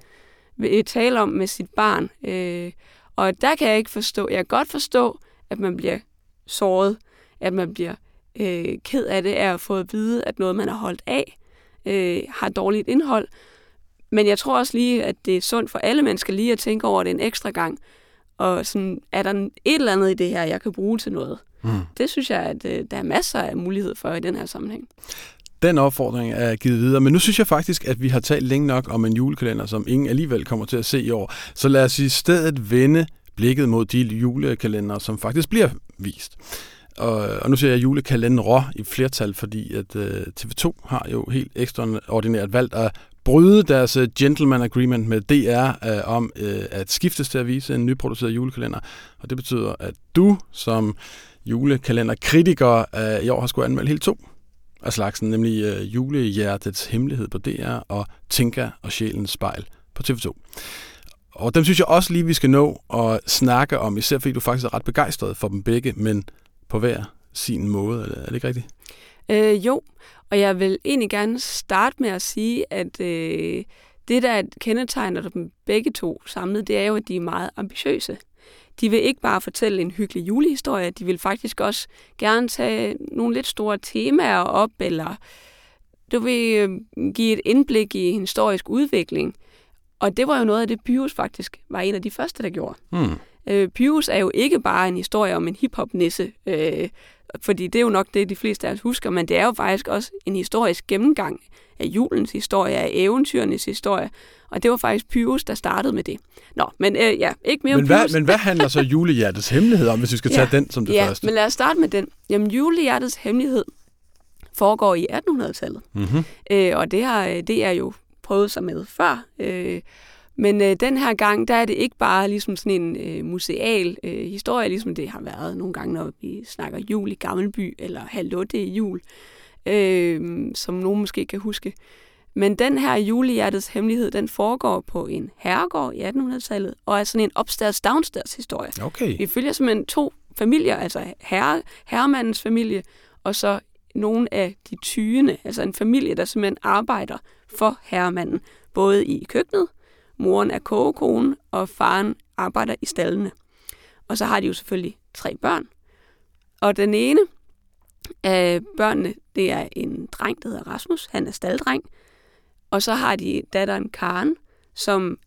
Speaker 4: vil tale om med sit barn. Øh, og der kan jeg ikke forstå, jeg kan godt forstå, at man bliver såret, at man bliver øh, ked af det af at få at vide, at noget, man har holdt af, øh, har dårligt indhold. Men jeg tror også lige, at det er sundt for alle mennesker lige at tænke over det en ekstra gang. Og sådan, er der et eller andet i det her, jeg kan bruge til noget? Mm. Det synes jeg, at øh, der er masser af mulighed for i den her sammenhæng.
Speaker 1: Den opfordring er givet videre, men nu synes jeg faktisk, at vi har talt længe nok om en julekalender, som ingen alligevel kommer til at se i år. Så lad os i stedet vende blikket mod de julekalender, som faktisk bliver vist. Og, og nu ser jeg julekalender i flertal, fordi at øh, TV2 har jo helt ekstraordinært valgt at bryde deres øh, gentleman agreement med DR øh, om øh, at skiftes til at vise en nyproduceret julekalender. Og det betyder, at du som julekalenderkritiker øh, i år har skulle anmelde helt to af slagsen, nemlig øh, Julehjertets Hemmelighed på DR og Tinka og Sjælens Spejl på TV2. Og dem synes jeg også lige, vi skal nå at snakke om, især fordi du faktisk er ret begejstret for dem begge, men på hver sin måde. Er det ikke rigtigt?
Speaker 4: Øh, jo, og jeg vil egentlig gerne starte med at sige, at øh, det, der kendetegner dem begge to samlet, det er jo, at de er meget ambitiøse. De vil ikke bare fortælle en hyggelig julehistorie, de vil faktisk også gerne tage nogle lidt store temaer op, eller du vil øh, give et indblik i en historisk udvikling. Og det var jo noget af det, Pyrus faktisk var en af de første, der gjorde. Hmm. Øh, Pyrus er jo ikke bare en historie om en hiphop-nisse, øh, fordi det er jo nok det, de fleste af os husker, men det er jo faktisk også en historisk gennemgang af julens historie, af eventyrenes historie, og det var faktisk Pyrus, der startede med det. Nå, men øh, ja, ikke mere
Speaker 1: men
Speaker 4: om
Speaker 1: hvad, Men hvad handler så julehjertets hemmelighed om, hvis vi skal [LAUGHS] tage ja, den som det
Speaker 4: ja,
Speaker 1: første?
Speaker 4: men lad os starte med den. Jamen, julehjertets hemmelighed foregår i 1800-tallet, mm-hmm. øh, og det, har, det er jo prøvet sig med før, øh, men øh, den her gang, der er det ikke bare ligesom sådan en øh, museal øh, historie, ligesom det har været nogle gange, når vi snakker jul i Gammelby, eller Hallo, det er jul, øh, som nogen måske kan huske. Men den her julehjertets hemmelighed, den foregår på en herregård i 1800-tallet, og er sådan en upstairs-downstairs historie.
Speaker 1: Okay.
Speaker 4: Vi følger simpelthen to familier, altså herre, herremandens familie, og så nogle af de tyende, altså en familie, der simpelthen arbejder for herremanden, både i køkkenet, Moren er kogekone, og faren arbejder i stallene. Og så har de jo selvfølgelig tre børn. Og den ene af børnene, det er en dreng, der hedder Rasmus. Han er staldreng. Og så har de datteren Karen, som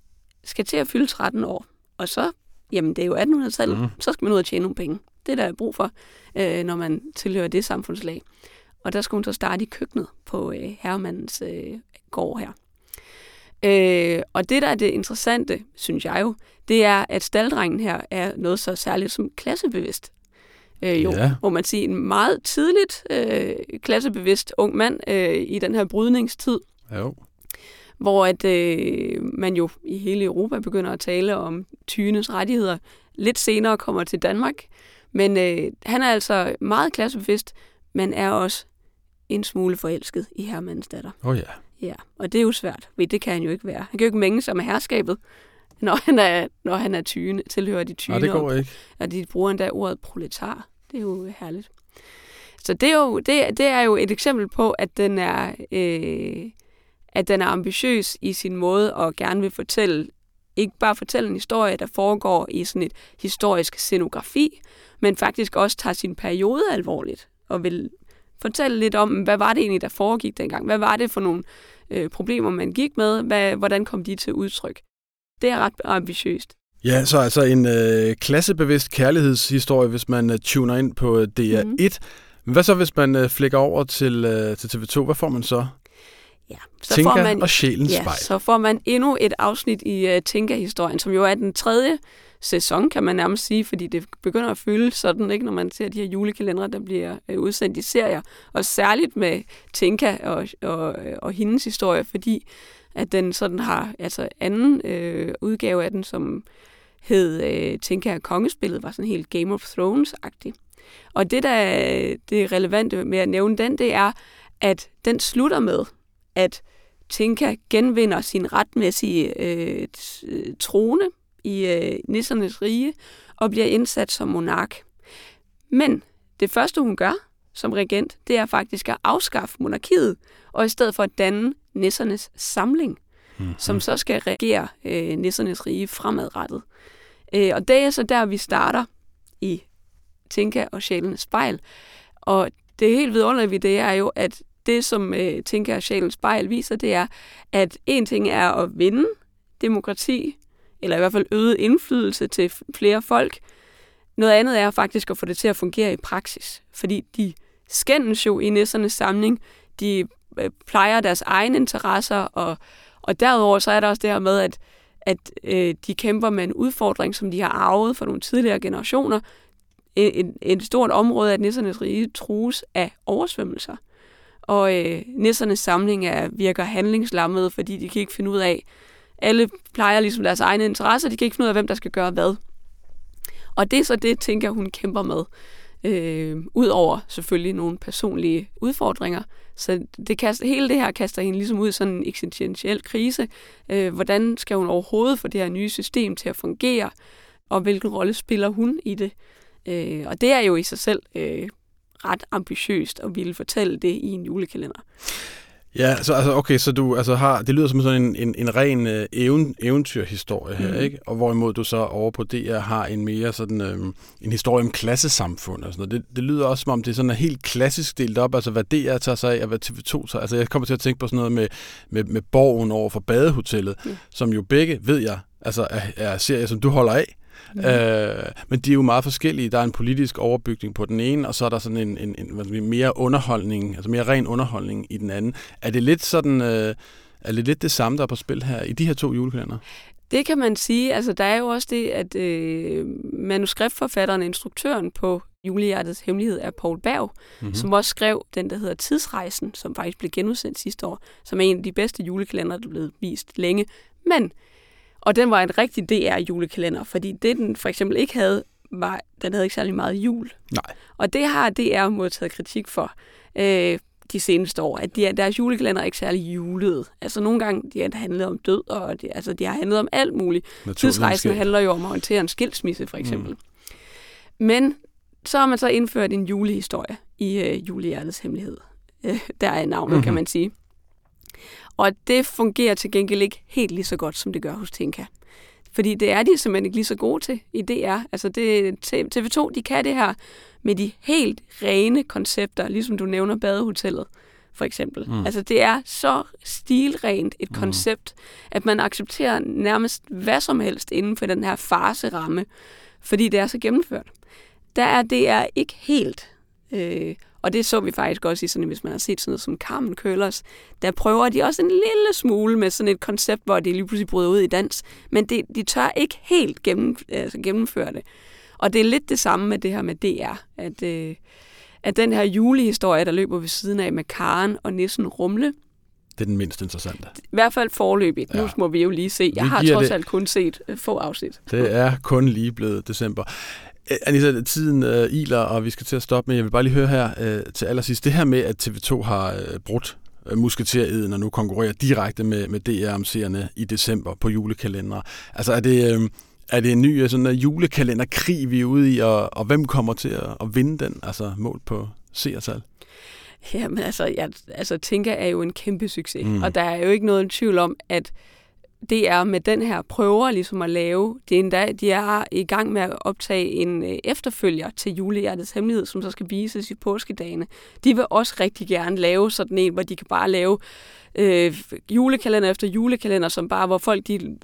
Speaker 4: skal til at fylde 13 år. Og så, jamen det er jo 1800-tallet, mm. så skal man ud og tjene nogle penge. Det er der er brug for, øh, når man tilhører det samfundslag. Og der skal hun så starte i køkkenet på øh, herremandens øh, gård her. Øh, og det, der er det interessante, synes jeg jo, det er, at staldrengen her er noget så særligt som klassebevidst. Øh, jo, ja. hvor man siger en meget tidligt øh, klassebevidst ung mand øh, i den her brydningstid.
Speaker 1: Jo.
Speaker 4: Hvor at øh, man jo i hele Europa begynder at tale om tynes rettigheder. Lidt senere kommer til Danmark. Men øh, han er altså meget klassebevidst, men er også en smule forelsket i Hermans datter.
Speaker 1: Åh oh, ja.
Speaker 4: Ja, og det er jo svært, for det kan han jo ikke være. Han kan jo ikke mænge sig med herskabet, når han er, når han er tyne, tilhører de tyne.
Speaker 1: Nej, det går ikke.
Speaker 4: Og de bruger endda ordet proletar. Det er jo herligt. Så det er jo, det, det er jo et eksempel på, at den er, øh, at den er ambitiøs i sin måde og gerne vil fortælle, ikke bare fortælle en historie, der foregår i sådan et historisk scenografi, men faktisk også tager sin periode alvorligt og vil fortælle lidt om, hvad var det egentlig, der foregik dengang? Hvad var det for nogle øh, problemer, man gik med? Hvad, hvordan kom de til udtryk? Det er ret ambitiøst.
Speaker 1: Ja, så altså en øh, klassebevidst kærlighedshistorie, hvis man øh, tuner ind på øh, DR1. Mm-hmm. Hvad så, hvis man øh, flækker over til, øh, til TV2? Hvad får man så?
Speaker 4: Ja, så
Speaker 1: Tinka
Speaker 4: får man,
Speaker 1: og sjælens
Speaker 4: ja,
Speaker 1: spejl.
Speaker 4: så får man endnu et afsnit i uh, Tinka-historien, som jo er den tredje sæson, kan man nærmest sige, fordi det begynder at føles sådan, ikke, når man ser de her julekalendere, der bliver øh, udsendt i serier. Og særligt med Tinka og, og, og hendes historie, fordi at den sådan har, altså anden øh, udgave af den, som hed øh, Tinka og Kongespillet, var sådan helt Game of Thrones-agtig. Og det, der det relevante med at nævne den, det er, at den slutter med, at Tinka genvinder sin retmæssige øh, øh trone i øh, nissernes rige og bliver indsat som monark. Men det første, hun gør som regent, det er faktisk at afskaffe monarkiet, og i stedet for at danne nissernes samling, mm-hmm. som så skal regere øh, nissernes rige fremadrettet. Øh, og det er så der, vi starter i Tinka og Sjælens spejl. Og det helt vidunderlige ved det er jo, at det, som øh, Tinka og Sjælens spejl viser, det er, at en ting er at vinde demokrati, eller i hvert fald øget indflydelse til flere folk. Noget andet er faktisk at få det til at fungere i praksis, fordi de skændes jo i nissernes samling, de øh, plejer deres egne interesser, og, og derudover så er der også det her med, at, at øh, de kæmper med en udfordring, som de har arvet fra nogle tidligere generationer. Et, et stort område af nissernes rige trues af oversvømmelser. Og øh, nissernes samling er, virker handlingslammet, fordi de kan ikke finde ud af, alle plejer ligesom deres egne interesser, de kan ikke finde ud af, hvem der skal gøre hvad. Og det er så det, tænker hun kæmper med. Øh, Udover selvfølgelig nogle personlige udfordringer. Så det kaster, hele det her kaster hende ligesom ud i sådan en eksistentiel krise. Øh, hvordan skal hun overhovedet få det her nye system til at fungere? Og hvilken rolle spiller hun i det? Øh, og det er jo i sig selv øh, ret ambitiøst at ville fortælle det i en julekalender.
Speaker 1: Ja, så altså, okay, så du altså har, det lyder som sådan en, en, en ren øh, even, eventyrhistorie her, mm. ikke? Og hvorimod du så over på DR har en mere sådan øh, en historie om klassesamfund og sådan noget. Det, det lyder også som om det er sådan helt klassisk delt op, altså hvad DR tager sig af, og hvad TV2 tager. Altså jeg kommer til at tænke på sådan noget med, med, med borgen over for badehotellet, mm. som jo begge, ved jeg, altså er, er serier, som du holder af. Mm. Øh, men de er jo meget forskellige. Der er en politisk overbygning på den ene, og så er der sådan en, en, en mere underholdning, altså mere ren underholdning i den anden. Er det lidt sådan, øh, er det lidt det samme, der er på spil her i de her to julekalender?
Speaker 4: Det kan man sige. Altså, der er jo også det, at øh, manuskriptforfatteren og instruktøren på Julehjertets Hemmelighed er Paul Berg, mm-hmm. som også skrev den, der hedder Tidsrejsen, som faktisk blev genudsendt sidste år, som er en af de bedste julekalender, der er blevet vist længe. Men og den var en rigtig DR-julekalender, fordi det, den for eksempel ikke havde, var, den havde ikke særlig meget jul.
Speaker 1: Nej.
Speaker 4: Og det har DR modtaget kritik for øh, de seneste år, at de, deres julekalender er ikke særlig julet. Altså nogle gange, de har handlet om død, og de, altså, de har handlet om alt muligt. Tidsrejsen handler jo om at håndtere en skilsmisse, for eksempel. Mm. Men så har man så indført en julehistorie i øh, Julehjertets Hemmelighed. Øh, der er navnet, mm-hmm. kan man sige. Og det fungerer til gengæld ikke helt lige så godt, som det gør hos Tinka. Fordi det er de simpelthen ikke lige så gode til i DR. Altså det, TV2, de kan det her med de helt rene koncepter, ligesom du nævner badehotellet for eksempel. Mm. Altså det er så stilrent et mm. koncept, at man accepterer nærmest hvad som helst inden for den her farse-ramme, fordi det er så gennemført. Der er DR ikke helt. Øh, og det så vi faktisk også i sådan, hvis man har set sådan noget som Carmen Køllers, der prøver de også en lille smule med sådan et koncept, hvor de lige pludselig bryder ud i dans, men de, de tør ikke helt gennem, altså gennemføre det. Og det er lidt det samme med det her med DR, at, øh, at den her julehistorie, der løber ved siden af med Karen og Nissen Rumle,
Speaker 1: det er den mindst interessante.
Speaker 4: I hvert fald forløbigt. Ja. Nu må vi jo lige se. Jeg vi har trods alt kun set øh, få afsnit.
Speaker 1: Det er kun lige blevet december. Anissa, tiden uh, iler, og vi skal til at stoppe, men jeg vil bare lige høre her uh, til allersidst. Det her med, at TV2 har uh, brudt uh, musketereden og nu konkurrerer direkte med, med DR om seerne i december på julekalender. Altså er det, uh, er det en ny sådan, uh, julekalenderkrig, vi er ude i, og, og hvem kommer til at, at vinde den, altså mål på seertal?
Speaker 4: Jamen altså, jeg altså, tænker er jo en kæmpe succes, mm. og der er jo ikke noget tvivl om, at det er med den her prøver ligesom at lave. Det er endda, de er i gang med at optage en øh, efterfølger til Julehjertets Hemmelighed, som så skal vises i påskedagene. De vil også rigtig gerne lave sådan en, hvor de kan bare lave øh, julekalender efter julekalender, som bare, hvor folk de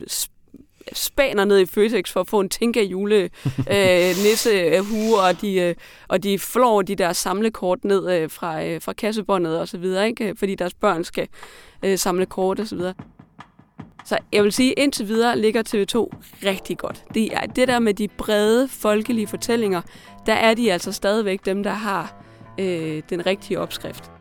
Speaker 4: spaner ned i Føtex for at få en tænke jule [LAUGHS] øh, nisse hue, og de, øh, og de flår de der samlekort ned øh, fra, øh, fra kassebåndet og så videre, ikke? fordi deres børn skal øh, samle kort og så videre. Så jeg vil sige, indtil videre ligger TV2 rigtig godt. Det, er, det der med de brede, folkelige fortællinger, der er de altså stadigvæk dem, der har øh, den rigtige opskrift.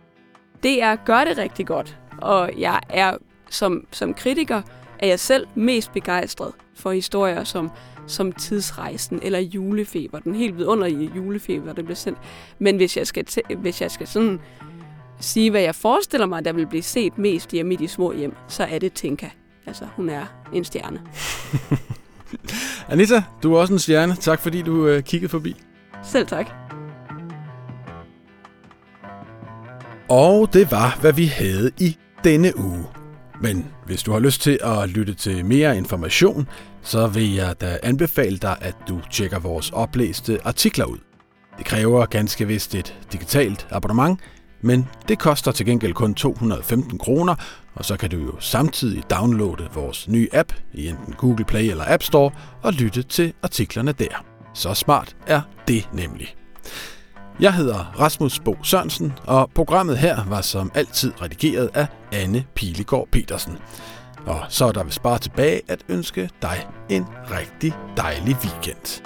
Speaker 4: Det er gør det rigtig godt, og jeg er som, som kritiker er jeg selv mest begejstret for historier som, som Tidsrejsen eller Julefeber, den helt vidunderlige Julefeber, der bliver sendt. Men hvis jeg skal, hvis jeg skal sådan sige, hvad jeg forestiller mig, der vil blive set mest hjemme i de små hjem, så er det Tinka. Altså, hun er en stjerne. [LAUGHS]
Speaker 1: Anita, du er også en stjerne. Tak fordi du øh, kiggede forbi.
Speaker 4: Selv tak.
Speaker 1: Og det var, hvad vi havde i denne uge. Men hvis du har lyst til at lytte til mere information, så vil jeg da anbefale dig, at du tjekker vores oplæste artikler ud. Det kræver ganske vist et digitalt abonnement, men det koster til gengæld kun 215 kroner, og så kan du jo samtidig downloade vores nye app i enten Google Play eller App Store og lytte til artiklerne der. Så smart er det nemlig. Jeg hedder Rasmus Bo Sørensen, og programmet her var som altid redigeret af Anne Pilegaard Petersen. Og så er der vist bare tilbage at ønske dig en rigtig dejlig weekend.